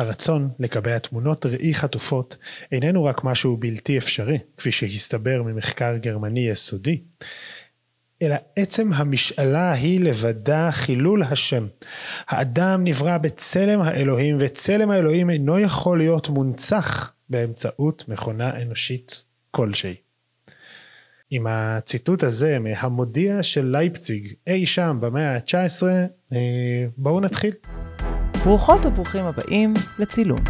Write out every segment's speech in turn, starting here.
הרצון לקבע תמונות ראי חטופות איננו רק משהו בלתי אפשרי, כפי שהסתבר ממחקר גרמני יסודי, אלא עצם המשאלה היא לבדה חילול השם. האדם נברא בצלם האלוהים, וצלם האלוהים אינו יכול להיות מונצח באמצעות מכונה אנושית כלשהי. עם הציטוט הזה מהמודיע של לייפציג אי שם במאה ה-19, אה, בואו נתחיל. ברוכות וברוכים הבאים לצילום,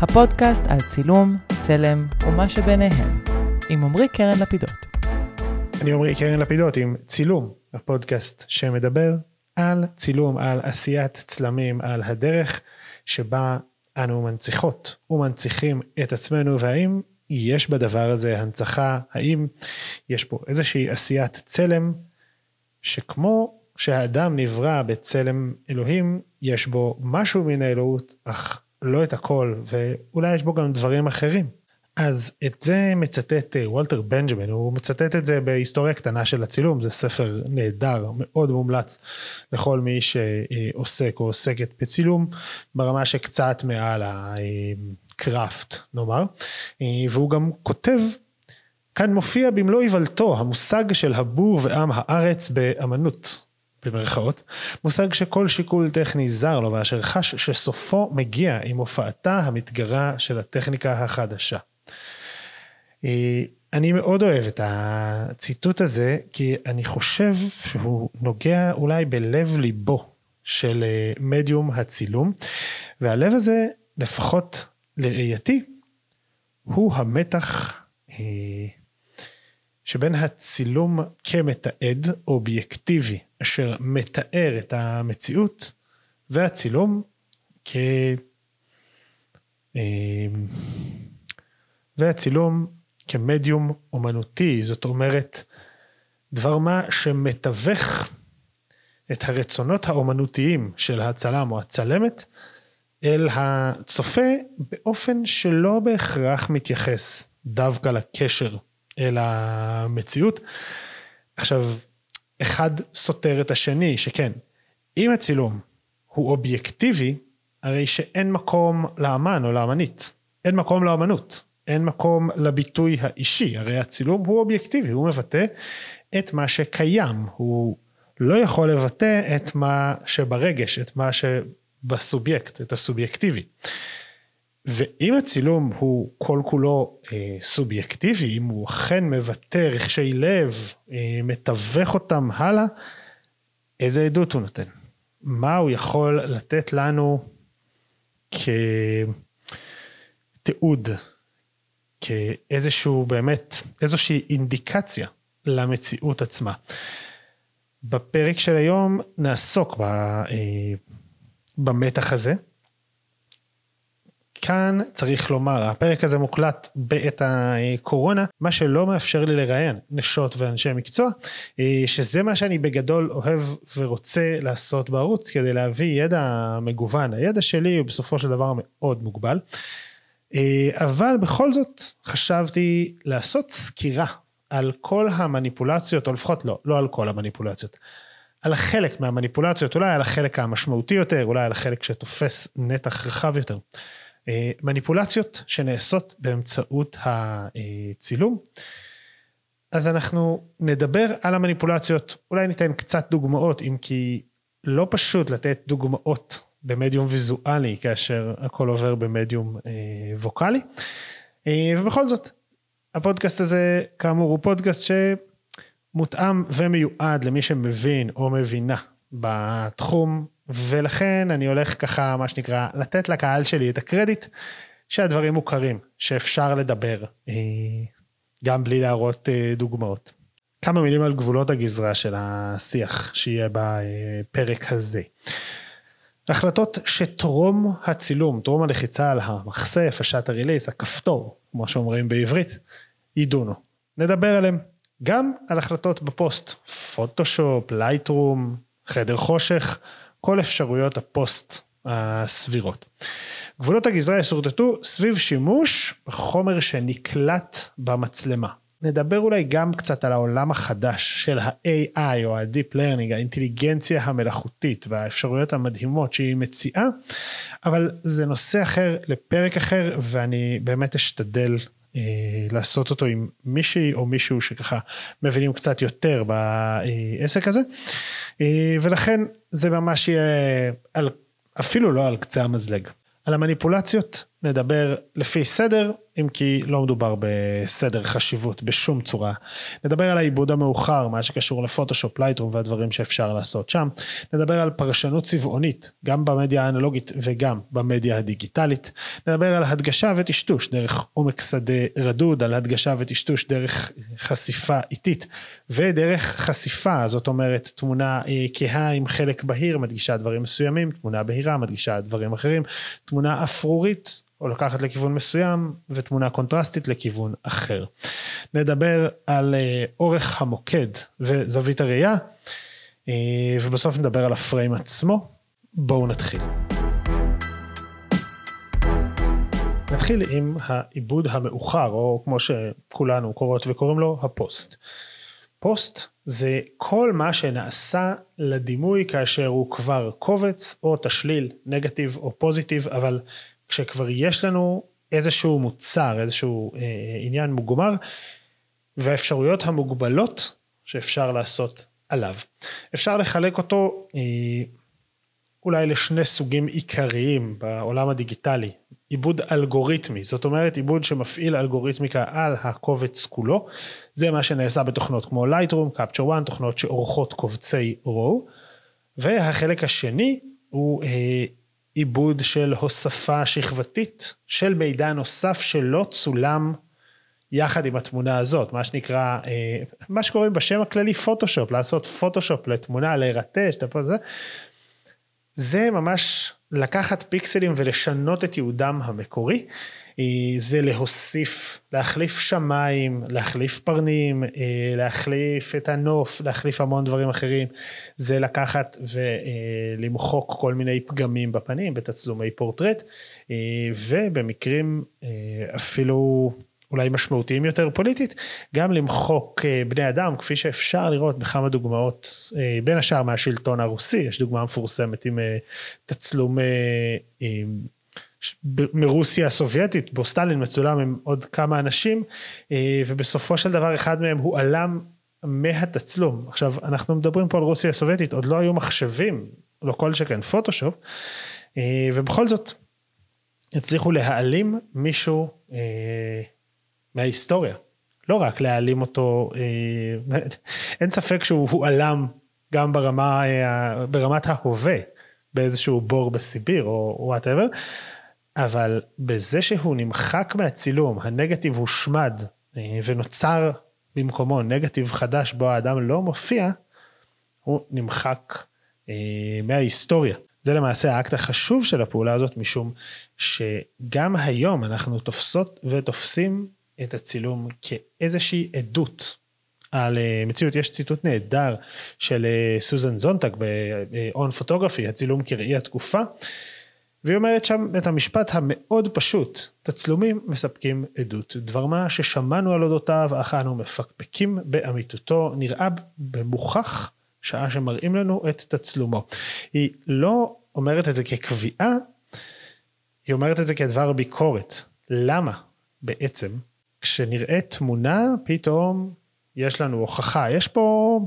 הפודקאסט על צילום, צלם ומה שביניהם, עם עמרי קרן לפידות. אני עמרי קרן לפידות עם צילום, הפודקאסט שמדבר על צילום, על עשיית צלמים, על הדרך שבה אנו מנציחות ומנציחים את עצמנו, והאם יש בדבר הזה הנצחה, האם יש פה איזושהי עשיית צלם, שכמו שהאדם נברא בצלם אלוהים, יש בו משהו מן האלוהות, אך לא את הכל, ואולי יש בו גם דברים אחרים. אז את זה מצטט אה, וולטר בנג'מן, הוא מצטט את זה בהיסטוריה קטנה של הצילום, זה ספר נהדר, מאוד מומלץ לכל מי שעוסק או עוסקת בצילום, ברמה שקצת מעל הקראפט נאמר, אה, והוא גם כותב, כאן מופיע במלוא איוולתו המושג של הבור ועם הארץ באמנות. במרכאות, מושג שכל שיקול טכני זר לו ואשר חש שסופו מגיע עם הופעתה המתגרה של הטכניקה החדשה. אה, אני מאוד אוהב את הציטוט הזה, כי אני חושב שהוא נוגע אולי בלב ליבו של אה, מדיום הצילום, והלב הזה, לפחות לראייתי, הוא המתח אה, שבין הצילום כמתעד אובייקטיבי אשר מתאר את המציאות והצילום כ... והצילום כמדיום אומנותי, זאת אומרת, דבר מה שמתווך את הרצונות האומנותיים של הצלם או הצלמת אל הצופה באופן שלא בהכרח מתייחס דווקא לקשר אל המציאות. עכשיו, אחד סותר את השני, שכן, אם הצילום הוא אובייקטיבי, הרי שאין מקום לאמן או לאמנית, אין מקום לאמנות. אין מקום לביטוי האישי, הרי הצילום הוא אובייקטיבי, הוא מבטא את מה שקיים, הוא לא יכול לבטא את מה שברגש, את מה שבסובייקט, את הסובייקטיבי. ואם הצילום הוא כל כולו אה, סובייקטיבי, אם הוא אכן מבטא רכשי לב, אה, מתווך אותם הלאה, איזה עדות הוא נותן? מה הוא יכול לתת לנו כתיעוד כאיזשהו באמת, איזושהי אינדיקציה למציאות עצמה. בפרק של היום נעסוק ב, אה, במתח הזה. כאן צריך לומר, הפרק הזה מוקלט בעת הקורונה, מה שלא מאפשר לי לראיין נשות ואנשי מקצוע, אה, שזה מה שאני בגדול אוהב ורוצה לעשות בערוץ כדי להביא ידע מגוון. הידע שלי הוא בסופו של דבר מאוד מוגבל. אה, אבל בכל זאת חשבתי לעשות סקירה על כל המניפולציות, או לפחות לא, לא על כל המניפולציות, על החלק מהמניפולציות, אולי על החלק המשמעותי יותר, אולי על החלק שתופס נתח רחב יותר. אה, מניפולציות שנעשות באמצעות הצילום. אז אנחנו נדבר על המניפולציות, אולי ניתן קצת דוגמאות, אם כי לא פשוט לתת דוגמאות במדיום ויזואלי כאשר הכל עובר במדיום אה, ווקאלי. אה, ובכל זאת, הפודקאסט הזה כאמור הוא פודקאסט שמותאם ומיועד למי שמבין או מבינה בתחום, ולכן אני הולך ככה, מה שנקרא, לתת לקהל שלי את הקרדיט שהדברים מוכרים, שאפשר לדבר, אה, גם בלי להראות אה, דוגמאות. כמה מילים על גבולות הגזרה של השיח שיהיה בפרק הזה. החלטות שטרום הצילום, טרום הלחיצה על המחשף, ה shutter release, הכפתור, כמו שאומרים בעברית, יידונו. נדבר עליהם. גם על החלטות בפוסט, פוטושופ, Lightroom, חדר חושך, כל אפשרויות הפוסט הסבירות. גבולות הגזרה ישורטטו סביב שימוש בחומר שנקלט במצלמה. נדבר אולי גם קצת על העולם החדש של ה-AI או ה-Deep Learning, האינטליגנציה המלאכותית והאפשרויות המדהימות שהיא מציעה, אבל זה נושא אחר לפרק אחר ואני באמת אשתדל אה, לעשות אותו עם מישהי או מישהו שככה מבינים קצת יותר בעסק הזה, אה, ולכן זה ממש יהיה על, אפילו לא על קצה המזלג. על המניפולציות נדבר לפי סדר, אם כי לא מדובר בסדר חשיבות בשום צורה. נדבר על העיבוד המאוחר, מה שקשור לפוטושופ, לייטרום והדברים שאפשר לעשות שם. נדבר על פרשנות צבעונית, גם במדיה האנלוגית וגם במדיה הדיגיטלית. נדבר על הדגשה וטשטוש דרך עומק שדה רדוד, על הדגשה וטשטוש דרך חשיפה איטית ודרך חשיפה, זאת אומרת תמונה אה, כהה עם חלק בהיר מדגישה דברים מסוימים, תמונה בהירה מדגישה דברים אחרים, תמונה אפרורית או לקחת לכיוון מסוים ותמונה קונטרסטית לכיוון אחר. נדבר על אה, אורך המוקד וזווית הראייה אה, ובסוף נדבר על הפריים עצמו. בואו נתחיל. נתחיל עם העיבוד המאוחר או כמו שכולנו קוראות וקוראים לו הפוסט. פוסט זה כל מה שנעשה לדימוי כאשר הוא כבר קובץ או תשליל נגטיב או פוזיטיב אבל כשכבר יש לנו איזשהו מוצר, איזשהו אה, עניין מוגמר, והאפשרויות המוגבלות שאפשר לעשות עליו. אפשר לחלק אותו אה, אולי לשני סוגים עיקריים בעולם הדיגיטלי. עיבוד אלגוריתמי, זאת אומרת עיבוד שמפעיל אלגוריתמיקה על הקובץ כולו, זה מה שנעשה בתוכנות כמו Lightroom, Capture One, תוכנות שעורכות קובצי RAW, והחלק השני הוא אה, עיבוד של הוספה שכבתית של מידע נוסף שלא צולם יחד עם התמונה הזאת, מה שנקרא, אה, מה שקוראים בשם הכללי פוטושופ, לעשות פוטושופ לתמונה, לרטש, זה, זה ממש לקחת פיקסלים ולשנות את ייעודם המקורי. זה להוסיף, להחליף שמיים, להחליף פרנים, אה, להחליף את הנוף, להחליף המון דברים אחרים. זה לקחת ולמחוק כל מיני פגמים בפנים בתצלומי פורטרט, אה, ובמקרים אה, אפילו אולי משמעותיים יותר פוליטית, גם למחוק בני אדם, כפי שאפשר לראות בכמה דוגמאות, בין השאר מהשלטון הרוסי, יש דוגמה מפורסמת עם תצלום מרוסיה הסובייטית, בו סטלין מצולם עם עוד כמה אנשים, אה, ובסופו של דבר אחד מהם הועלם מהתצלום. עכשיו, אנחנו מדברים פה על רוסיה הסובייטית, עוד לא היו מחשבים, לא כל שכן פוטושופ, אה, ובכל זאת, הצליחו להעלים מישהו אה, מההיסטוריה. לא רק להעלים אותו, אין ספק שהוא הועלם גם ברמה, ברמת ההווה, באיזשהו בור בסיביר או whatever, אבל בזה שהוא נמחק מהצילום, הנגטיב הושמד אה, ונוצר במקומו נגטיב חדש בו האדם לא מופיע, הוא נמחק אה, מההיסטוריה. זה למעשה האקט החשוב של הפעולה הזאת, משום שגם היום אנחנו תופסות ותופסים את הצילום כאיזושהי עדות על אה, מציאות. יש ציטוט נהדר של סוזן זונטג ב-on photography, הצילום כראי התקופה, והיא אומרת שם את המשפט המאוד פשוט, תצלומים מספקים עדות, דבר מה ששמענו על אודותיו, אך אנו מפקפקים באמיתותו, נראה במוכח שעה שמראים לנו את תצלומו. היא לא אומרת את זה כקביעה, היא אומרת את זה כדבר ביקורת. למה בעצם כשנראה תמונה פתאום יש לנו הוכחה, יש פה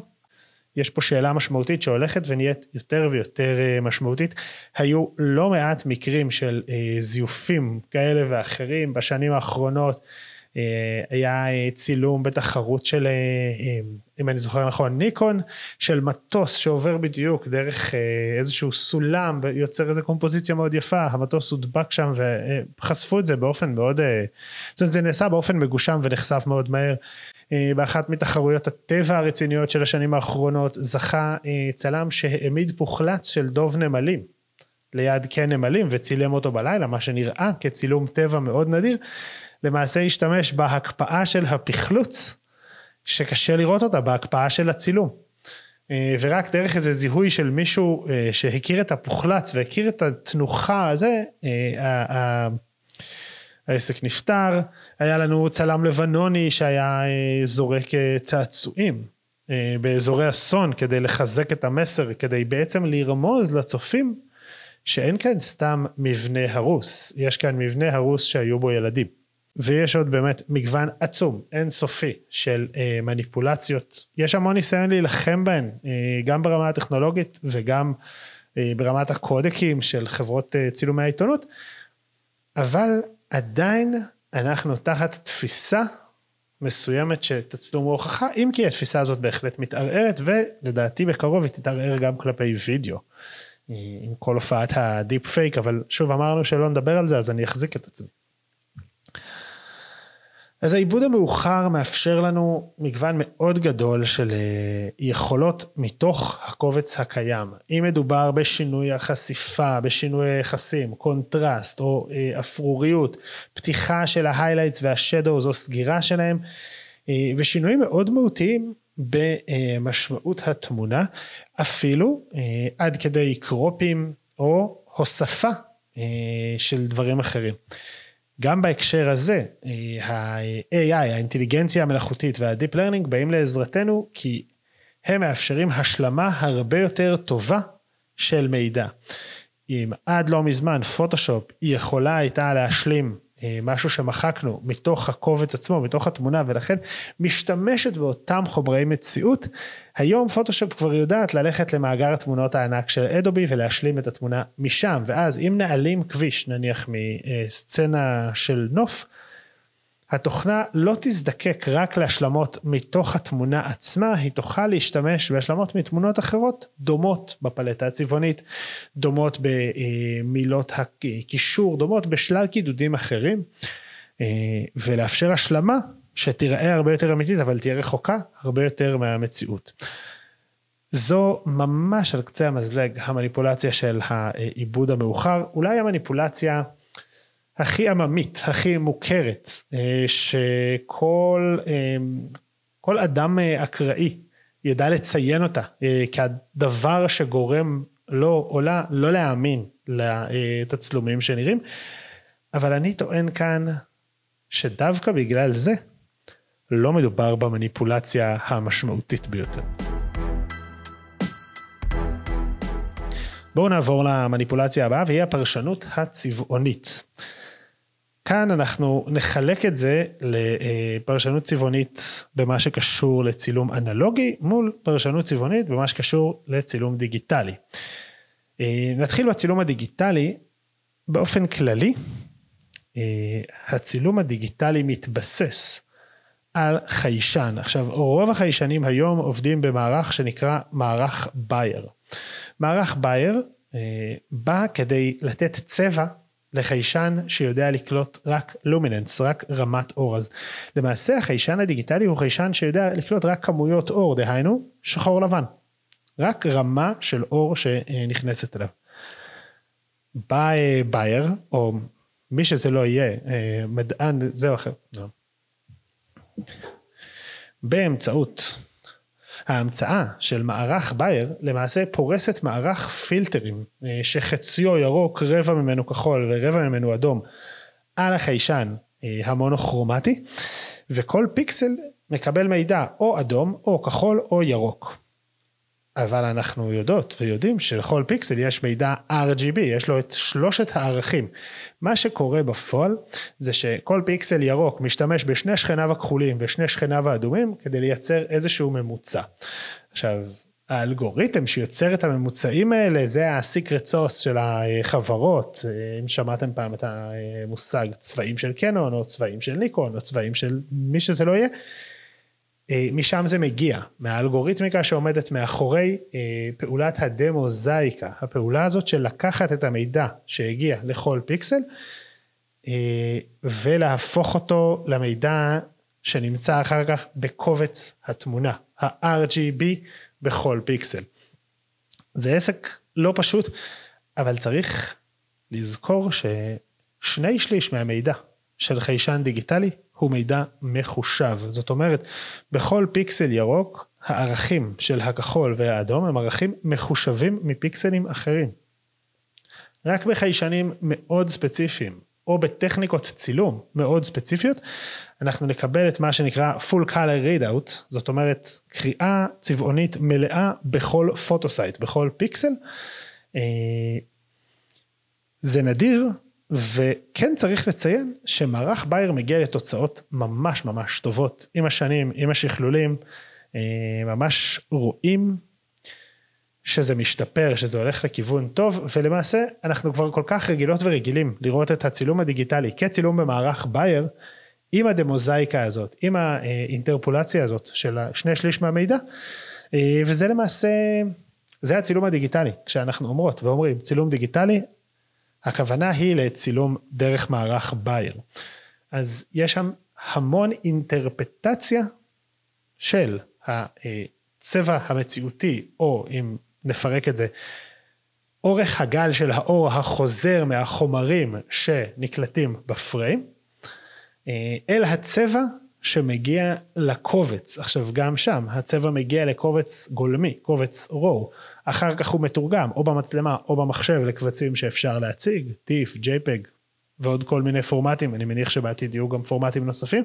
יש פה שאלה משמעותית שהולכת ונהיית יותר ויותר אה, משמעותית. היו לא מעט מקרים של אה, זיופים כאלה ואחרים בשנים האחרונות. אה, היה צילום בתחרות של, אם אני זוכר נכון, ניקון, של מטוס שעובר בדיוק דרך איזשהו סולם ויוצר איזו קומפוזיציה מאוד יפה, המטוס הודבק שם וחשפו את זה באופן מאוד, זאת אומרת זה נעשה באופן מגושם ונחשף מאוד מהר. אה, באחת מתחרויות הטבע הרציניות של השנים האחרונות זכה אה, צלם שהעמיד פוחלץ של דוב נמלים ליד קן נמלים וצילם אותו בלילה, מה שנראה כצילום טבע מאוד נדיר, למעשה השתמש בהקפאה של הפחלוץ, שקשה לראות אותה, בהקפאה של הצילום. אה, ורק דרך איזה זיהוי של מישהו שהכיר את הפוחלץ והכיר את התנוחה הזה, העסק נפתר, היה לנו צלם לבנוני שהיה אה, זורק אה, צעצועים אה, באזורי אסון כדי לחזק את המסר, כדי בעצם לרמוז לצופים שאין כאן סתם מבנה הרוס, יש כאן מבנה הרוס שהיו בו ילדים. ויש עוד באמת מגוון עצום, אינסופי של אה, מניפולציות. יש המון ניסיון להילחם בהן, אה, גם ברמה הטכנולוגית וגם אה, ברמת הקודקים של חברות אה, צילומי העיתונות, אבל עדיין אנחנו תחת תפיסה מסוימת שתצלום הוא הוכחה, אם כי התפיסה הזאת בהחלט מתערערת, ולדעתי בקרוב היא תתערער גם כלפי וידאו. עם כל הופעת ה deep fake, אבל שוב אמרנו שלא נדבר על זה, אז אני אחזיק את עצמי. אז העיבוד המאוחר מאפשר לנו מגוון מאוד גדול של אה, יכולות מתוך הקובץ הקיים. אם מדובר בשינוי החשיפה, בשינוי היחסים, קונטרסט או אה, אפרוריות, פתיחה של ה highlights וה shadows או סגירה שלהם, אה, ושינויים מאוד מהותיים במשמעות התמונה, אפילו עד כדי קרופים או הוספה של דברים אחרים. גם בהקשר הזה, ה-AI, האינטליגנציה המלאכותית וה-Deep Learning באים לעזרתנו כי הם מאפשרים השלמה הרבה יותר טובה של מידע. אם עד לא מזמן פוטושופ יכולה הייתה להשלים אה, משהו שמחקנו מתוך הקובץ עצמו, מתוך התמונה, ולכן משתמשת באותם חומרי מציאות. היום פוטושופ כבר יודעת ללכת למאגר התמונות הענק של אדובי ולהשלים את התמונה משם, ואז אם נעלים כביש, נניח מסצנה של נוף, התוכנה לא תזדקק רק להשלמות מתוך התמונה עצמה, היא תוכל להשתמש בהשלמות מתמונות אחרות דומות בפלטה הצבעונית, דומות במילות הקישור, דומות בשלל קידודים אחרים, ולאפשר השלמה שתיראה הרבה יותר אמיתית אבל תהיה רחוקה הרבה יותר מהמציאות. זו ממש על קצה המזלג המניפולציה של העיבוד המאוחר, אולי המניפולציה הכי עממית, הכי מוכרת, אה, שכל אה, כל אדם אה, אקראי ידע לציין אותה כדבר שגורם לו או לה לא להאמין לתצלומים שנראים, אבל אני טוען כאן שדווקא בגלל זה לא מדובר במניפולציה המשמעותית ביותר. בואו נעבור למניפולציה הבאה והיא הפרשנות הצבעונית. כאן אנחנו נחלק את זה לפרשנות צבעונית במה שקשור לצילום אנלוגי מול פרשנות צבעונית במה שקשור לצילום דיגיטלי. אה, נתחיל בצילום הדיגיטלי באופן כללי אה, הצילום הדיגיטלי מתבסס על חיישן עכשיו רוב החיישנים היום עובדים במערך שנקרא מערך בייר. מערך בייר אה, בא כדי לתת צבע לחיישן שיודע לקלוט רק לומיננס, רק רמת אור. אז למעשה החיישן הדיגיטלי הוא חיישן שיודע לקלוט רק כמויות אור, דהיינו שחור לבן. רק רמה של אור שנכנסת אליו. בא בייר, או מי שזה לא יהיה, אה, מדען זה או אחר. באמצעות ההמצאה של מערך בייר למעשה פורסת מערך פילטרים אה, שחציו ירוק, רבע ממנו כחול ורבע ממנו אדום על החיישן אה, המונוכרומטי וכל פיקסל מקבל מידע או אדום או כחול או ירוק. אבל אנחנו יודעות ויודעים שלכל פיקסל יש מידע RGB, יש לו את שלושת הערכים. מה שקורה בפועל זה שכל פיקסל ירוק משתמש בשני שכניו הכחולים ושני שכניו האדומים כדי לייצר איזשהו ממוצע. עכשיו, האלגוריתם שיוצר את הממוצעים האלה זה הסיקרט סוס של החברות, אם שמעתם פעם את המושג צבעים של קנון או צבעים של ניקון או צבעים של מי שזה לא יהיה. אה, משם זה מגיע, מהאלגוריתמיקה שעומדת מאחורי אה, פעולת הדמוזאיקה, הפעולה הזאת של לקחת את המידע שהגיע לכל פיקסל אה, ולהפוך אותו למידע שנמצא אחר כך בקובץ התמונה, ה-RGB בכל פיקסל. זה עסק לא פשוט, אבל צריך לזכור ששני שליש מהמידע של חיישן דיגיטלי הוא מידע מחושב. זאת אומרת, בכל פיקסל ירוק, הערכים של הכחול והאדום הם ערכים מחושבים מפיקסלים אחרים. רק בחיישנים מאוד ספציפיים או בטכניקות צילום מאוד ספציפיות, אנחנו נקבל את מה שנקרא full color readout, זאת אומרת קריאה צבעונית מלאה בכל photosite, בכל פיקסל. אה, זה נדיר, וכן צריך לציין שמערך בייר מגיע לתוצאות ממש ממש טובות עם השנים, עם השכלולים, אה, ממש רואים שזה משתפר, שזה הולך לכיוון טוב, ולמעשה אנחנו כבר כל כך רגילות ורגילים לראות את הצילום הדיגיטלי כצילום במערך בייר, עם הדמוזאיקה הזאת, עם האינטרפולציה הזאת של שני שליש מהמידע, אה, וזה למעשה, זה הצילום הדיגיטלי, כשאנחנו אומרות ואומרים צילום דיגיטלי, הכוונה היא לצילום דרך מערך בייר. אז יש שם המון אינטרפטציה של הצבע המציאותי, או אם נפרק את זה, אורך הגל של האור החוזר מהחומרים שנקלטים בפריים, אה, אל הצבע שמגיע לקובץ. עכשיו גם שם הצבע מגיע לקובץ גולמי, קובץ רו, אחר כך הוא מתורגם או במצלמה או במחשב לקבצים שאפשר להציג, טיף, JPEG ועוד כל מיני פורמטים, אני מניח שבעתיד יהיו גם פורמטים נוספים.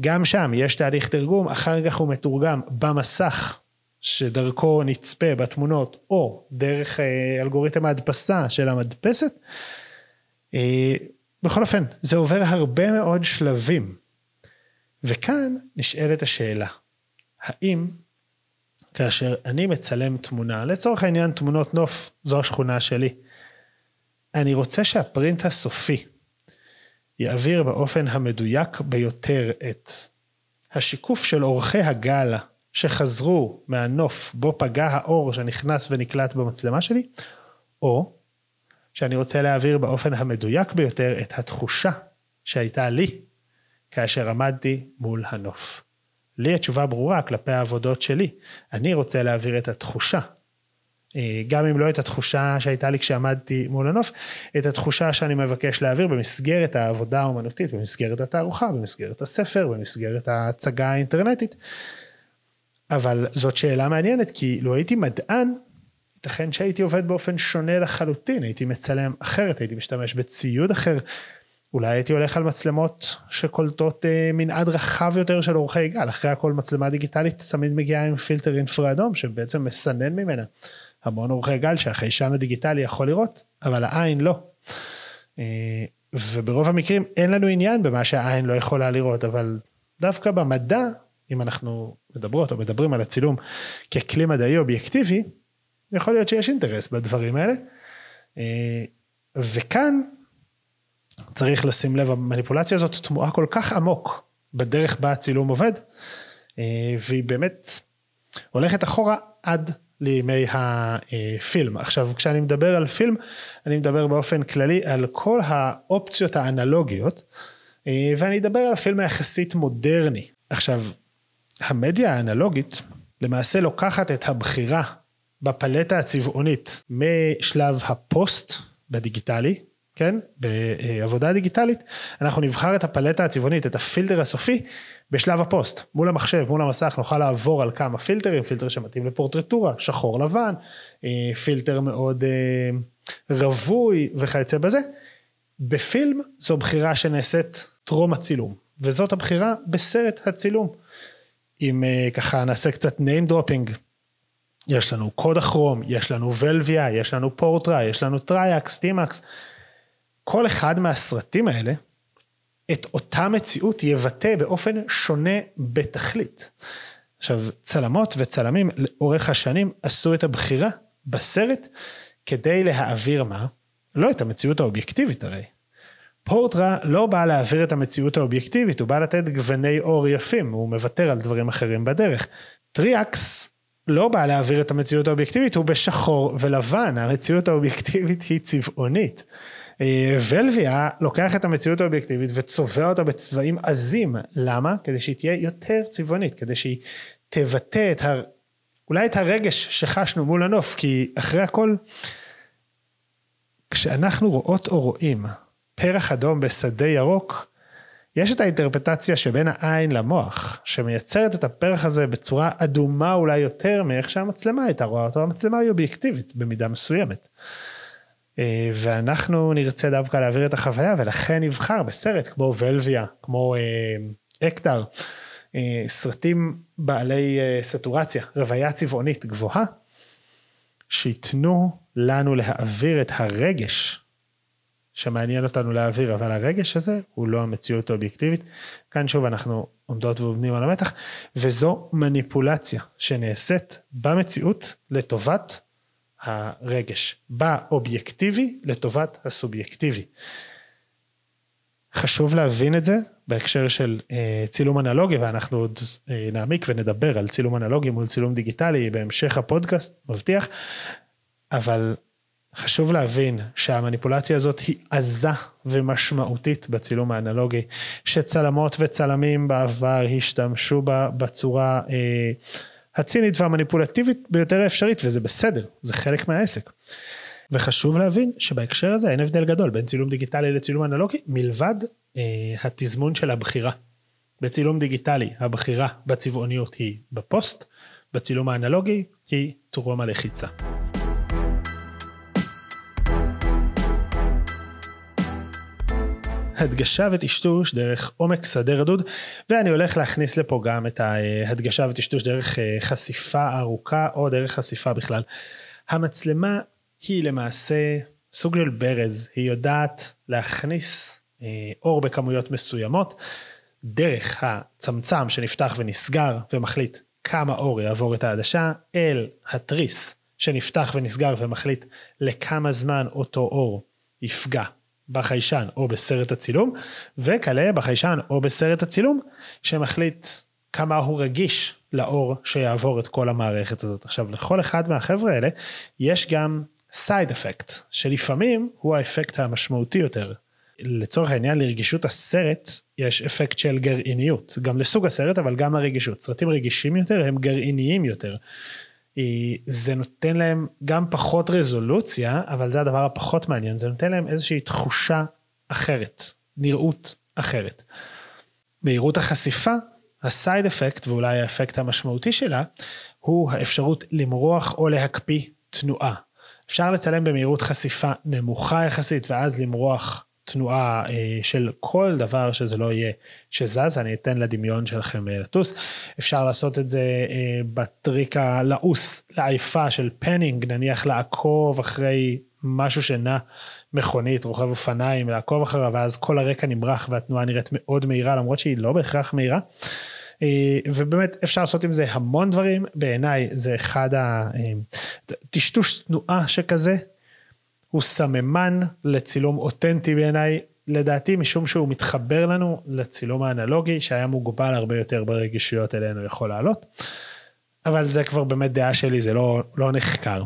גם שם יש תהליך תרגום, אחר כך הוא מתורגם במסך שדרכו נצפה בתמונות או דרך אה, אלגוריתם ההדפסה של המדפסת. אה, בכל אופן, זה עובר הרבה מאוד שלבים. וכאן נשאלת השאלה, האם כאשר אני מצלם תמונה, לצורך העניין תמונות נוף, זו השכונה שלי, אני רוצה שהפרינט הסופי יעביר באופן המדויק ביותר את השיקוף של אורכי הגל שחזרו מהנוף בו פגע האור שנכנס ונקלט במצלמה שלי, או שאני רוצה להעביר באופן המדויק ביותר את התחושה שהייתה לי כאשר עמדתי מול הנוף. לי התשובה ברורה כלפי העבודות שלי. אני רוצה להעביר את התחושה. אה, גם אם לא את התחושה שהייתה לי כשעמדתי מול הנוף, את התחושה שאני מבקש להעביר במסגרת העבודה האומנותית, במסגרת התערוכה, במסגרת הספר, במסגרת ההצגה האינטרנטית. אבל זאת שאלה מעניינת, כי לו הייתי מדען, ייתכן שהייתי עובד באופן שונה לחלוטין, הייתי מצלם אחרת, הייתי משתמש בציוד אחר, אולי הייתי הולך על מצלמות שקולטות אה, מנעד רחב יותר של אורכי גל, אחרי הכל מצלמה דיגיטלית תמיד מגיעה עם פילטר אינפרה אדום שבעצם מסנן ממנה המון אורכי גל שהחיישן הדיגיטלי יכול לראות, אבל העין לא. אה, וברוב המקרים אין לנו עניין במה שהעין לא יכולה לראות, אבל דווקא במדע, אם אנחנו מדברות או מדברים על הצילום ככלי מדעי אובייקטיבי, יכול להיות שיש אינטרס בדברים האלה. אה, וכאן צריך לשים לב, המניפולציה הזאת תמוהה כל כך עמוק בדרך בה הצילום עובד, אה, והיא באמת הולכת אחורה עד לימי הפילם. עכשיו, כשאני מדבר על פילם, אני מדבר באופן כללי על כל האופציות האנלוגיות, אה, ואני אדבר על הפילם היחסית מודרני. עכשיו, המדיה האנלוגית למעשה לוקחת את הבחירה בפלטה הצבעונית משלב הפוסט בדיגיטלי, כן, בעבודה דיגיטלית, אנחנו נבחר את הפלטה הצבעונית, את הפילטר הסופי, בשלב הפוסט, מול המחשב, מול המסך, נוכל לעבור על כמה פילטרים, פילטר שמתאים לפורטרטורה, שחור לבן, אה, פילטר מאוד אה, רווי וכיוצא בזה. בפילם זו בחירה שנעשית טרום הצילום, וזאת הבחירה בסרט הצילום. אם אה, ככה נעשה קצת name dropping, יש לנו Kodachrome, יש לנו Velvia, יש לנו Portra, יש לנו Tri-X, T-Max. כל אחד מהסרטים האלה, את אותה מציאות יבטא באופן שונה בתכלית. עכשיו, צלמות וצלמים לאורך השנים עשו את הבחירה בסרט כדי להעביר מה? לא את המציאות האובייקטיבית הרי. Portra לא בא להעביר את המציאות האובייקטיבית, הוא בא לתת גווני עור יפים, הוא מוותר על דברים אחרים בדרך. Tri-X לא בא להעביר את המציאות האובייקטיבית, הוא בשחור ולבן, המציאות האובייקטיבית היא צבעונית. אה, Velvia לוקח את המציאות האובייקטיבית וצובע אותה בצבעים עזים, למה? כדי שהיא תהיה יותר צבעונית, כדי שהיא תבטא את ה... אולי את הרגש שחשנו מול הנוף, כי אחרי הכל, כשאנחנו רואות או רואים פרח אדום בשדה ירוק, יש את האינטרפטציה שבין העין למוח, שמייצרת את הפרח הזה בצורה אדומה אולי יותר מאיך שהמצלמה הייתה רואה אותו, המצלמה היא אובייקטיבית במידה מסוימת. אה, ואנחנו נרצה דווקא להעביר את החוויה, ולכן נבחר בסרט כמו ולביה, כמו אה, אקטר, אה, סרטים בעלי סטורציה, רוויה צבעונית גבוהה, שייתנו לנו להעביר את הרגש שמעניין אותנו להעביר, אבל הרגש הזה הוא לא המציאות האובייקטיבית. כאן שוב אנחנו עומדות ועומדים על המתח, וזו מניפולציה שנעשית במציאות לטובת הרגש, באובייקטיבי לטובת הסובייקטיבי. חשוב להבין את זה בהקשר של אה, צילום אנלוגי, ואנחנו עוד אה, נעמיק ונדבר על צילום אנלוגי מול צילום דיגיטלי בהמשך הפודקאסט, מבטיח, אבל חשוב להבין שהמניפולציה הזאת היא עזה ומשמעותית בצילום האנלוגי, שצלמות וצלמים בעבר השתמשו בה בצורה אה, הצינית והמניפולטיבית ביותר האפשרית, וזה בסדר, זה חלק מהעסק. וחשוב להבין שבהקשר הזה אין הבדל גדול בין צילום דיגיטלי לצילום אנלוגי, מלבד אה, התזמון של הבחירה. בצילום דיגיטלי הבחירה בצבעוניות היא בפוסט, בצילום האנלוגי היא טרום הלחיצה. הדגשה וטשטוש דרך עומק שדה רדוד, ואני הולך להכניס לפה גם את ההדגשה וטשטוש דרך אה, חשיפה ארוכה או דרך חשיפה בכלל. המצלמה היא למעשה סוג של ברז, היא יודעת להכניס אה, אור בכמויות מסוימות דרך הצמצם שנפתח ונסגר ומחליט כמה אור יעבור את העדשה אל התריס שנפתח ונסגר ומחליט לכמה זמן אותו אור יפגע בחיישן או בסרט הצילום, וכלה בחיישן או בסרט הצילום, שמחליט כמה הוא רגיש לאור שיעבור את כל המערכת הזאת. עכשיו, לכל אחד מהחבר'ה האלה יש גם סייד אפקט, שלפעמים הוא האפקט המשמעותי יותר. לצורך העניין לרגישות הסרט יש אפקט של גרעיניות, גם לסוג הסרט אבל גם לרגישות. סרטים רגישים יותר הם גרעיניים יותר. זה נותן להם גם פחות רזולוציה, אבל זה הדבר הפחות מעניין, זה נותן להם איזושהי תחושה אחרת, נראות אחרת. מהירות החשיפה, הסייד אפקט ואולי האפקט המשמעותי שלה, הוא האפשרות למרוח או להקפיא תנועה. אפשר לצלם במהירות חשיפה נמוכה יחסית ואז למרוח תנועה אה, של כל דבר שזה לא יהיה שזז, אני אתן לדמיון שלכם אה, לטוס. אפשר לעשות את זה אה, בטריק הלעוס, לעייפה של פנינג, נניח לעקוב אחרי משהו שנע מכונית, רוכב אופניים, לעקוב אחריו, ואז כל הרקע נמרח והתנועה נראית מאוד מהירה, למרות שהיא לא בהכרח מהירה. ובאמת אפשר לעשות עם זה המון דברים, בעיניי זה אחד הטשטוש תנועה שכזה, הוא סממן לצילום אותנטי בעיניי, לדעתי משום שהוא מתחבר לנו לצילום האנלוגי שהיה מוגבל הרבה יותר ברגישויות אלינו יכול לעלות. אבל זה כבר באמת דעה שלי, זה לא, לא נחקר.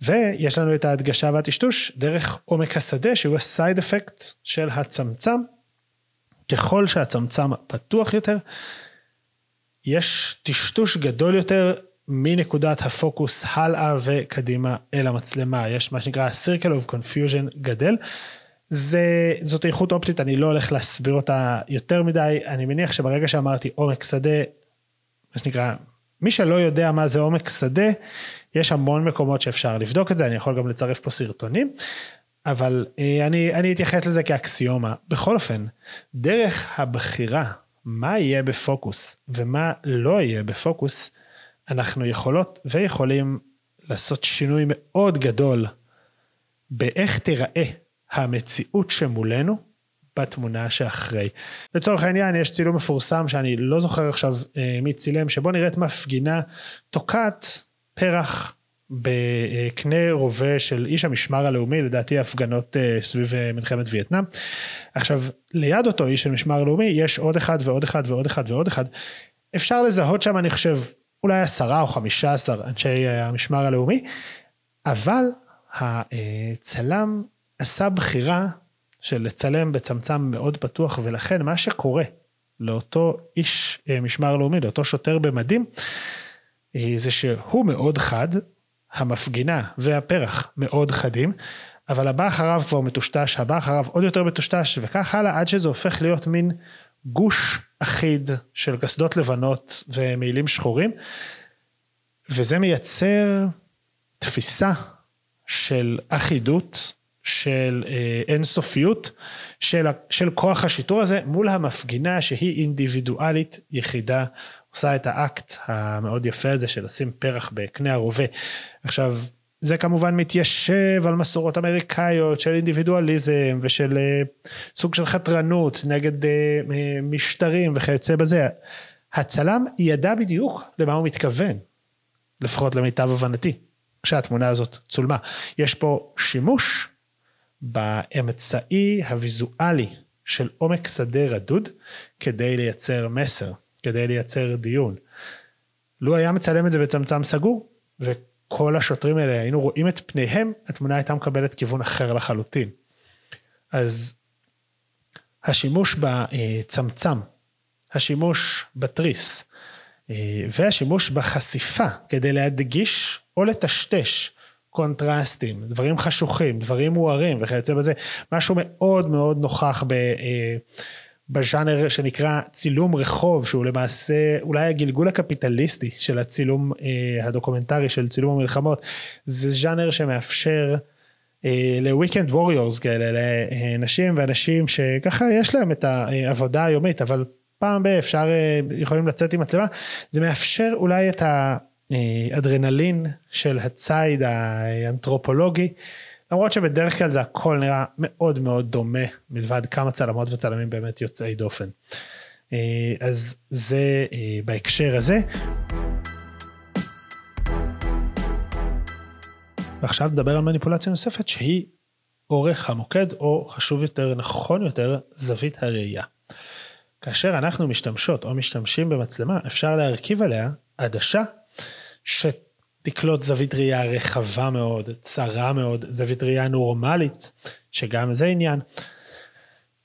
ויש לנו את ההדגשה והטשטוש דרך עומק השדה שהוא הסייד אפקט של הצמצם. ככל שהצמצם פתוח יותר, יש טשטוש גדול יותר מנקודת הפוקוס הלאה וקדימה אל המצלמה, יש מה שנקרא circle of confusion גדל. זה, זאת איכות אופטית, אני לא הולך להסביר אותה יותר מדי, אני מניח שברגע שאמרתי עומק שדה, מה שנקרא, מי שלא יודע מה זה עומק שדה, יש המון מקומות שאפשר לבדוק את זה, אני יכול גם לצרף פה סרטונים, אבל אה, אני, אני אתייחס לזה כאקסיומה. בכל אופן, דרך הבחירה מה יהיה בפוקוס ומה לא יהיה בפוקוס, אנחנו יכולות ויכולים לעשות שינוי מאוד גדול באיך תיראה המציאות שמולנו בתמונה שאחרי. לצורך העניין יש צילום מפורסם שאני לא זוכר עכשיו אה, מי צילם שבו נראית מפגינה תוקעת פרח בקנה רובה של איש המשמר הלאומי לדעתי הפגנות אה, סביב אה, מלחמת וייטנאם. עכשיו ליד אותו איש של משמר הלאומי יש עוד אחד ועוד אחד ועוד אחד ועוד אחד. אפשר לזהות שם אני חושב אולי עשרה או חמישה עשר אנשי המשמר הלאומי, אבל הצלם עשה בחירה של לצלם בצמצם מאוד פתוח, ולכן מה שקורה לאותו איש אה, משמר לאומי, לאותו שוטר במדים, אה, זה שהוא מאוד חד, המפגינה והפרח מאוד חדים, אבל הבא אחריו כבר מטושטש, הבא אחריו עוד יותר מטושטש, וכך הלאה, עד שזה הופך להיות מין גוש אחיד של קסדות לבנות ומעילים שחורים, וזה מייצר תפיסה של אחידות, של אה, אינסופיות, של, של כוח השיטור הזה מול המפגינה שהיא אינדיבידואלית יחידה, עושה את האקט המאוד יפה הזה של לשים פרח בקנה הרובה. עכשיו, זה כמובן מתיישב על מסורות אמריקאיות של אינדיבידואליזם ושל אה, סוג של חתרנות נגד אה, משטרים וכיוצא בזה. הצלם ידע בדיוק למה הוא מתכוון, לפחות למיטב הבנתי, כשהתמונה הזאת צולמה. יש פה שימוש באמצעי הוויזואלי של עומק שדה רדוד כדי לייצר מסר, כדי לייצר דיון. לו היה מצלם את זה בצמצם סגור, וכל השוטרים האלה היינו רואים את פניהם, התמונה הייתה מקבלת כיוון אחר לחלוטין. אז השימוש בצמצם, השימוש בתריס, והשימוש בחשיפה כדי להדגיש או לטשטש קונטרסטים, דברים חשוכים, דברים מוארים וכיוצא בזה, משהו מאוד מאוד נוכח ב, אה, בז'אנר שנקרא צילום רחוב, שהוא למעשה אולי הגלגול הקפיטליסטי של הצילום אה, הדוקומנטרי של צילום המלחמות, זה ז'אנר שמאפשר אה, לוויקנד ווריורס כאלה, לנשים ואנשים שככה יש להם את העבודה היומית, אבל פעם ב- אפשר, יכולים לצאת עם מצלמה, זה מאפשר אולי את ה... אדרנלין של הציד האנתרופולוגי, למרות שבדרך כלל זה הכל נראה מאוד מאוד דומה, מלבד כמה צלמות וצלמים באמת יוצאי דופן. אז זה בהקשר הזה. ועכשיו נדבר על מניפולציה נוספת שהיא אורך המוקד, או חשוב יותר, נכון יותר, זווית הראייה. כאשר אנחנו משתמשות או משתמשים במצלמה, אפשר להרכיב עליה עדשה שתקלוט זווית ראייה רחבה מאוד, צרה מאוד, זווית ראייה נורמלית, שגם זה עניין.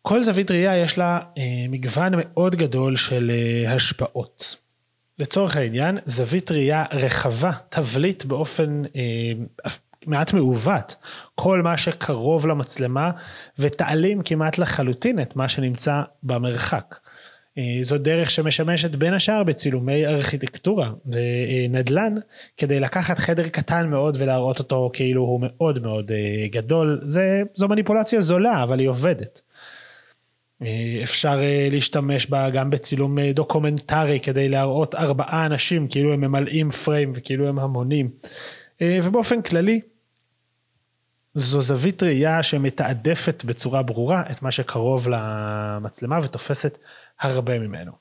כל זווית ראייה יש לה אה, מגוון מאוד גדול של אה, השפעות. לצורך העניין, זווית ראייה רחבה תבליט באופן אה, מעט מעוות כל מה שקרוב למצלמה ותעלים כמעט לחלוטין את מה שנמצא במרחק. אה, זו דרך שמשמשת בין השאר בצילומי ארכיטקטורה ונדל"ן כדי לקחת חדר קטן מאוד ולהראות אותו כאילו הוא מאוד מאוד אה, גדול זה זו מניפולציה זולה אבל היא עובדת. אה, אפשר להשתמש בה גם בצילום דוקומנטרי כדי להראות ארבעה אנשים כאילו הם ממלאים פריים וכאילו הם המונים ובאופן כללי זו זווית ראייה שמתעדפת בצורה ברורה את מה שקרוב למצלמה ותופסת הרבה ממנו.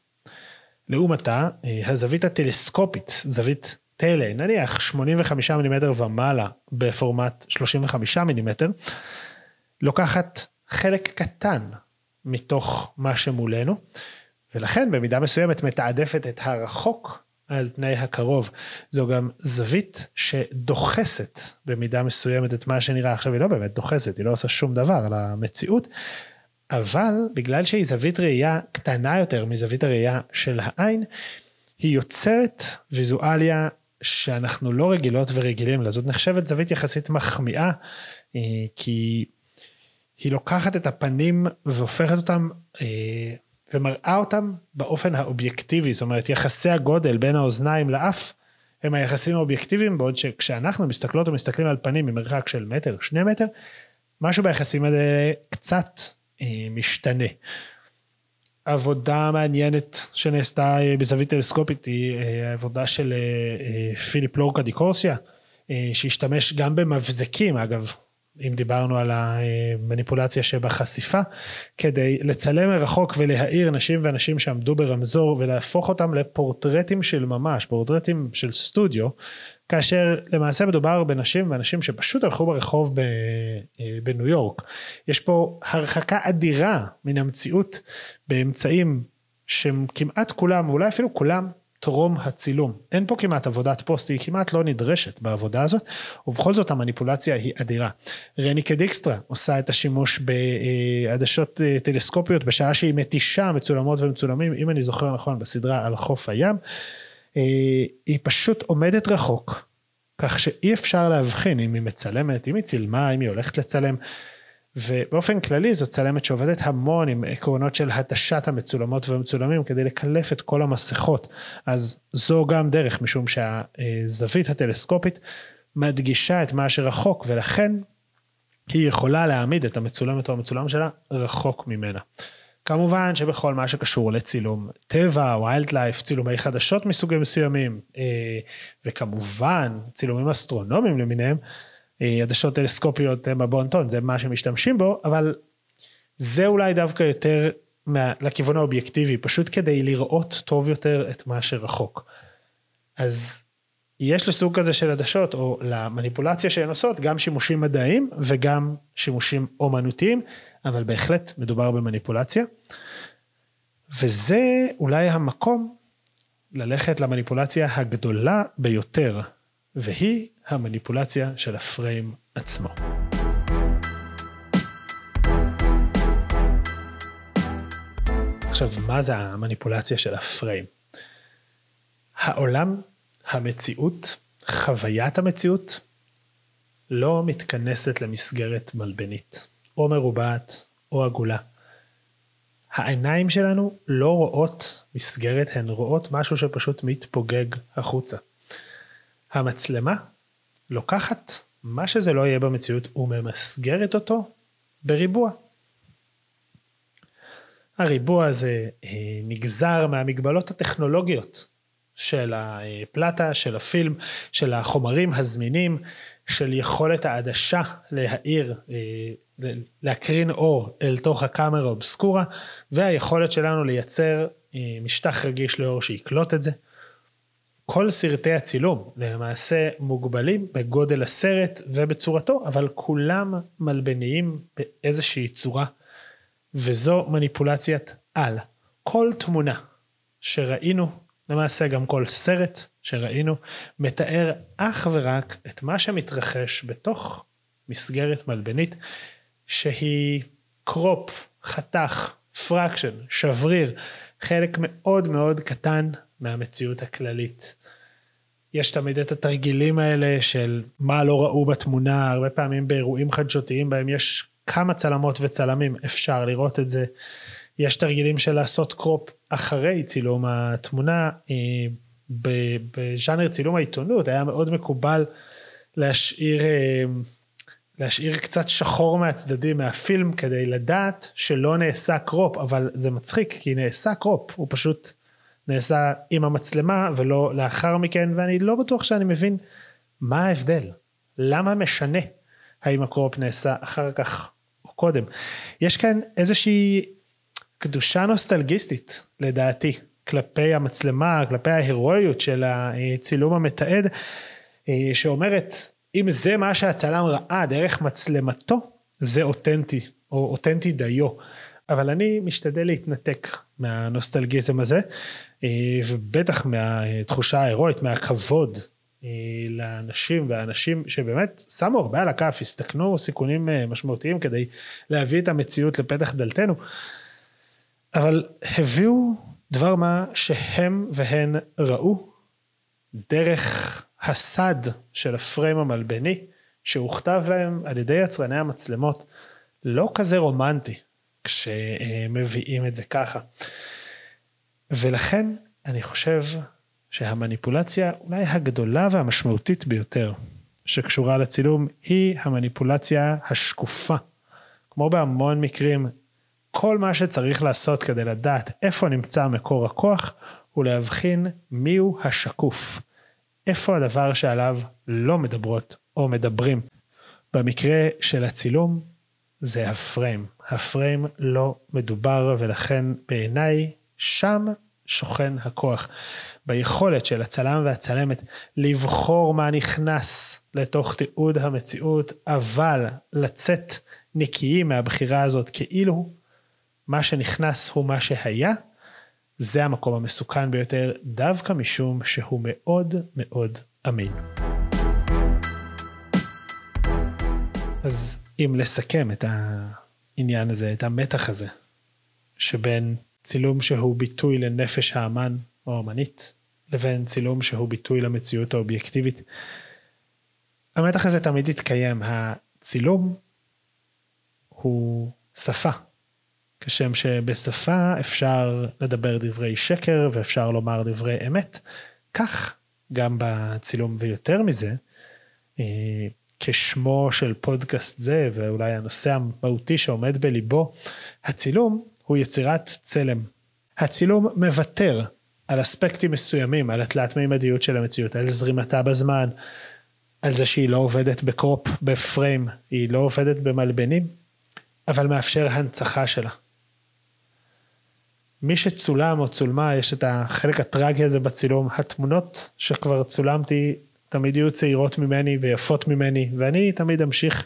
לעומתה, אה, הזווית הטלסקופית, זווית טלה, נניח 85 מילימטר ומעלה בפורמט 35 מילימטר, לוקחת חלק קטן מתוך מה שמולנו, ולכן במידה מסוימת מתעדפת את הרחוק על פני הקרוב. זו גם זווית שדוחסת במידה מסוימת את מה שנראה עכשיו, היא לא באמת דוחסת, היא לא עושה שום דבר על המציאות, אבל בגלל שהיא זווית ראייה קטנה יותר מזווית הראייה של העין, היא יוצרת ויזואליה שאנחנו לא רגילות ורגילים לה. זאת נחשבת זווית יחסית מחמיאה, אה, כי היא לוקחת את הפנים והופכת אותם אה, ומראה אותם באופן האובייקטיבי, זאת אומרת יחסי הגודל בין האוזניים לאף הם היחסים האובייקטיביים, בעוד שכשאנחנו מסתכלות ומסתכלים על פנים ממרחק של מטר, שני מטר, משהו ביחסים האלה קצת אה, משתנה. עבודה מעניינת שנעשתה אה, בזווית טלסקופית היא אה, עבודה של פיליפ לורקה דיקורסיה, שהשתמש גם במבזקים, אגב, אם דיברנו על המניפולציה שבחשיפה, כדי לצלם מרחוק ולהאיר נשים ואנשים שעמדו ברמזור ולהפוך אותם לפורטרטים של ממש, פורטרטים של סטודיו, כאשר למעשה מדובר בנשים ואנשים שפשוט הלכו ברחוב בניו יורק. יש פה הרחקה אדירה מן המציאות באמצעים שהם כמעט כולם, אולי אפילו כולם, טרום הצילום. אין פה כמעט עבודת פוסט, היא כמעט לא נדרשת בעבודה הזאת, ובכל זאת המניפולציה היא אדירה. רניקה דיקסטרה עושה את השימוש בעדשות אה, טלסקופיות בשעה שהיא מתישה מצולמות ומצולמים, אם אני זוכר נכון, בסדרה על חוף הים. אה, היא פשוט עומדת רחוק, כך שאי אפשר להבחין אם היא מצלמת, אם היא צילמה, אם היא הולכת לצלם. ובאופן כללי זו צלמת שעובדת המון עם עקרונות של התשת המצולמות והמצולמים כדי לקלף את כל המסכות. אז זו גם דרך, משום שהזווית הטלסקופית מדגישה את מה שרחוק, ולכן היא יכולה להעמיד את המצולמת או המצולם שלה רחוק ממנה. כמובן שבכל מה שקשור לצילום טבע, ויילד לייף, צילומי חדשות מסוגים מסוימים, אה, וכמובן צילומים אסטרונומיים למיניהם, עדשות טלסקופיות הם הבונטון, זה מה שמשתמשים בו, אבל זה אולי דווקא יותר מה, לכיוון האובייקטיבי, פשוט כדי לראות טוב יותר את מה שרחוק. אז יש לסוג כזה של עדשות, או למניפולציה שהן עושות, גם שימושים מדעיים וגם שימושים אומנותיים, אבל בהחלט מדובר במניפולציה. וזה אולי המקום ללכת למניפולציה הגדולה ביותר, והיא המניפולציה של הפריים עצמו. עכשיו, מה זה המניפולציה של הפריים? העולם, המציאות, חוויית המציאות, לא מתכנסת למסגרת מלבנית, או מרובעת, או עגולה. העיניים שלנו לא רואות מסגרת, הן רואות משהו שפשוט מתפוגג החוצה. המצלמה לוקחת מה שזה לא יהיה במציאות וממסגרת אותו בריבוע. הריבוע הזה אה, נגזר מהמגבלות הטכנולוגיות של הפלטה, של הפילם, של החומרים הזמינים, של יכולת העדשה להאיר, אה, להקרין אור אל תוך הקאמרה אובסקורה, והיכולת שלנו לייצר אה, משטח רגיש לאור שיקלוט את זה. כל סרטי הצילום למעשה מוגבלים בגודל הסרט ובצורתו, אבל כולם מלבניים באיזושהי צורה, וזו מניפולציית על. כל תמונה שראינו, למעשה גם כל סרט שראינו, מתאר אך ורק את מה שמתרחש בתוך מסגרת מלבנית, שהיא crop, חתך, fraction, שבריר, חלק מאוד מאוד קטן מהמציאות הכללית. יש תמיד את התרגילים האלה של מה לא ראו בתמונה, הרבה פעמים באירועים חדשותיים בהם יש כמה צלמות וצלמים, אפשר לראות את זה. יש תרגילים של לעשות קרופ אחרי צילום התמונה. אה, בז'אנר צילום העיתונות היה מאוד מקובל להשאיר, אה, להשאיר קצת שחור מהצדדים מהפילם כדי לדעת שלא נעשה קרופ, אבל זה מצחיק כי נעשה קרופ, הוא פשוט נעשה עם המצלמה ולא לאחר מכן, ואני לא בטוח שאני מבין מה ההבדל, למה משנה האם הקרופ נעשה אחר כך או קודם. יש כאן איזושהי קדושה נוסטלגיסטית לדעתי כלפי המצלמה, כלפי ההירואיות של הצילום המתעד, שאומרת אם זה מה שהצלם ראה דרך מצלמתו זה אותנטי או אותנטי דיו. אבל אני משתדל להתנתק מהנוסטלגיזם הזה, ובטח מהתחושה ההירואית, מהכבוד לאנשים והאנשים שבאמת שמו הרבה על הכף, הסתכנו סיכונים משמעותיים כדי להביא את המציאות לפתח דלתנו, אבל הביאו דבר מה שהם והן ראו דרך הסד של הפריים המלבני שהוכתב להם על ידי יצרני המצלמות לא כזה רומנטי כשמביאים את זה ככה. ולכן אני חושב שהמניפולציה אולי הגדולה והמשמעותית ביותר שקשורה לצילום היא המניפולציה השקופה. כמו בהמון מקרים, כל מה שצריך לעשות כדי לדעת איפה נמצא מקור הכוח הוא להבחין מיהו השקוף. איפה הדבר שעליו לא מדברות או מדברים. במקרה של הצילום זה הפריים. הפריים לא מדובר ולכן בעיניי שם שוכן הכוח. ביכולת של הצלם והצלמת לבחור מה נכנס לתוך תיעוד המציאות, אבל לצאת נקיים מהבחירה הזאת כאילו מה שנכנס הוא מה שהיה, זה המקום המסוכן ביותר, דווקא משום שהוא מאוד מאוד אמין. אז אם לסכם את העניין הזה, את המתח הזה, שבין צילום שהוא ביטוי לנפש האמן או האמנית, לבין צילום שהוא ביטוי למציאות האובייקטיבית. המתח הזה תמיד יתקיים, הצילום הוא שפה, כשם שבשפה אפשר לדבר דברי שקר ואפשר לומר דברי אמת, כך גם בצילום ויותר מזה, כשמו של פודקאסט זה, ואולי הנושא המהותי שעומד בליבו, הצילום הוא יצירת צלם. הצילום מוותר על אספקטים מסוימים, על התלת מימדיות של המציאות, על זרימתה בזמן, על זה שהיא לא עובדת בקרופ, בפריים, היא לא עובדת במלבנים, אבל מאפשר הנצחה שלה. מי שצולם או צולמה, יש את החלק הטרגי הזה בצילום, התמונות שכבר צולמתי תמיד יהיו צעירות ממני ויפות ממני, ואני תמיד אמשיך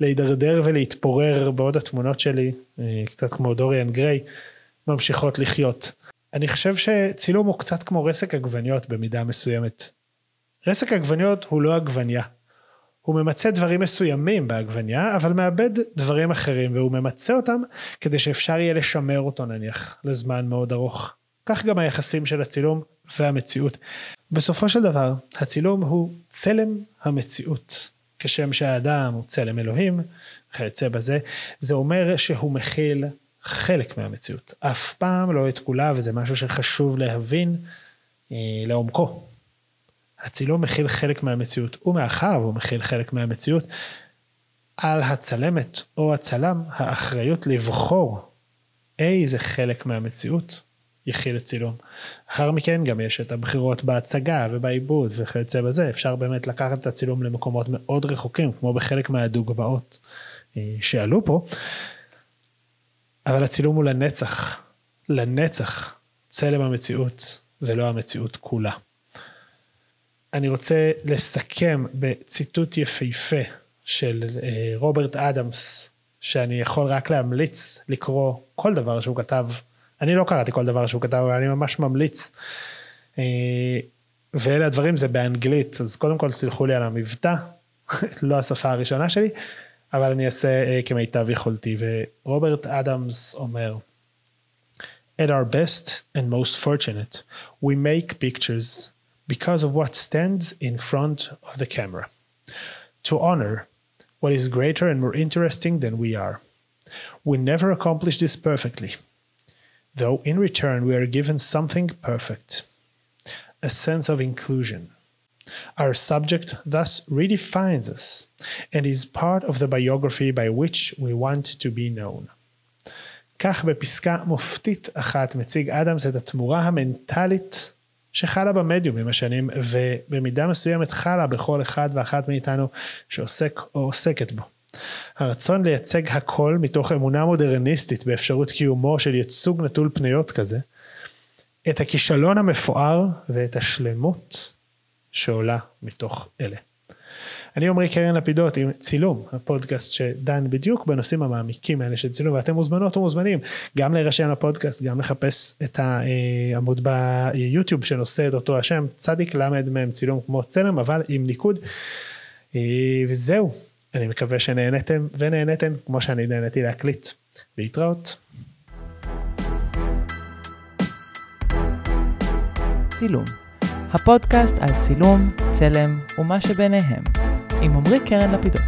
להידרדר ולהתפורר בעוד התמונות שלי, אה, קצת כמו דוריאן גריי, ממשיכות לחיות. אני חושב שצילום הוא קצת כמו רסק עגבניות במידה מסוימת. רסק עגבניות הוא לא עגבניה. הוא ממצה דברים מסוימים בעגבניה, אבל מאבד דברים אחרים, והוא ממצה אותם כדי שאפשר יהיה לשמר אותו נניח לזמן מאוד ארוך. כך גם היחסים של הצילום והמציאות. בסופו של דבר, הצילום הוא צלם המציאות. כשם שהאדם הוא צלם אלוהים, וכיוצא בזה, זה אומר שהוא מכיל חלק מהמציאות. אף פעם לא את כולה, וזה משהו שחשוב להבין אה, לעומקו. הצילום מכיל חלק מהמציאות, ומאחר והוא מכיל חלק מהמציאות, על הצלמת או הצלם האחריות לבחור איזה חלק מהמציאות את צילום. לאחר מכן גם יש את הבחירות בהצגה ובעיבוד וכיוצא בזה, אפשר באמת לקחת את הצילום למקומות מאוד רחוקים, כמו בחלק מהדוגמאות אה, שעלו פה, אבל הצילום הוא לנצח, לנצח, צלם המציאות ולא המציאות כולה. אני רוצה לסכם בציטוט יפהפה של אה, רוברט אדמס, שאני יכול רק להמליץ לקרוא כל דבר שהוא כתב אני לא קראתי כל דבר שהוא כתב, אבל אני ממש ממליץ. אה, ואלה הדברים, זה באנגלית, אז קודם כל סלחו לי על המבטא, לא השפה הראשונה שלי, אבל אני אעשה אה, כמיטב יכולתי. ורוברט אדמס אומר, At our best and most fortunate, we make pictures because of what stands in front of the camera. To honor what is greater and more interesting than we are. We never accomplish this perfectly. though in return we are given something perfect a sense of inclusion. Our subject thus redefines us and is part of the biography by which we want to be known. כך בפסקה מופתית אחת מציג אדמס את התמורה המנטלית שחלה במדיום עם השנים ובמידה מסוימת חלה בכל אחד ואחת מאיתנו שעוסק או עוסקת בו. הרצון לייצג הכל מתוך אמונה מודרניסטית באפשרות קיומו של ייצוג נטול פניות כזה, את הכישלון המפואר ואת השלמות שעולה מתוך אלה. אני עמרי קרן לפידות עם צילום, הפודקאסט שדן בדיוק בנושאים המעמיקים האלה של צילום, ואתם מוזמנות ומוזמנים גם להירשם לפודקאסט, גם לחפש את העמוד ביוטיוב שנושא את אותו השם, צדיק למד מהם צילום כמו צלם, אבל עם ניקוד. וזהו, אני מקווה שנהנתם ונהנתם כמו שאני נהניתי להקליט. להתראות. צילום, הפודקאסט על צילום, צלם ומה שביניהם, עם עמרי קרן לפידות.